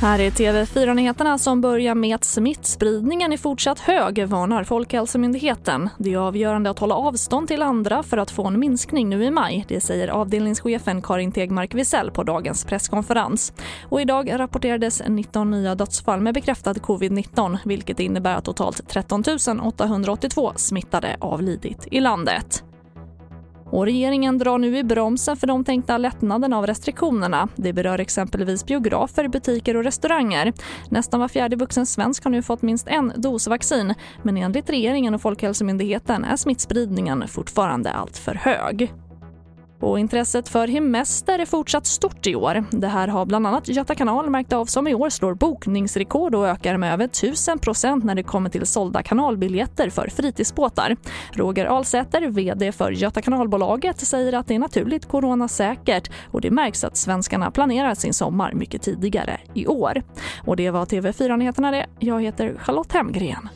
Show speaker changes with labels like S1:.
S1: Här är TV4-nyheterna som börjar med att smittspridningen är fortsatt hög, varnar Folkhälsomyndigheten. Det är avgörande att hålla avstånd till andra för att få en minskning nu i maj. Det säger avdelningschefen Karin Tegmark Wisell på dagens presskonferens. Och idag rapporterades 19 nya dödsfall med bekräftad covid-19 vilket innebär att totalt 13 882 smittade avlidit i landet. Och regeringen drar nu i bromsen för de tänkta lättnaderna av restriktionerna. Det berör exempelvis biografer, butiker och restauranger. Nästan var fjärde vuxen svensk har nu fått minst en dos vaccin men enligt regeringen och Folkhälsomyndigheten är smittspridningen fortfarande alltför hög. Och intresset för hemester är fortsatt stort i år. Det här har bland annat Göta kanal märkt av som i år slår bokningsrekord och ökar med över 1000 procent när det kommer till sålda kanalbiljetter för fritidsbåtar. Roger Alsäter, vd för Göta kanalbolaget, säger att det är naturligt coronasäkert och det märks att svenskarna planerar sin sommar mycket tidigare i år. Och det var TV4 Nyheterna det. Jag heter Charlotte Hemgren.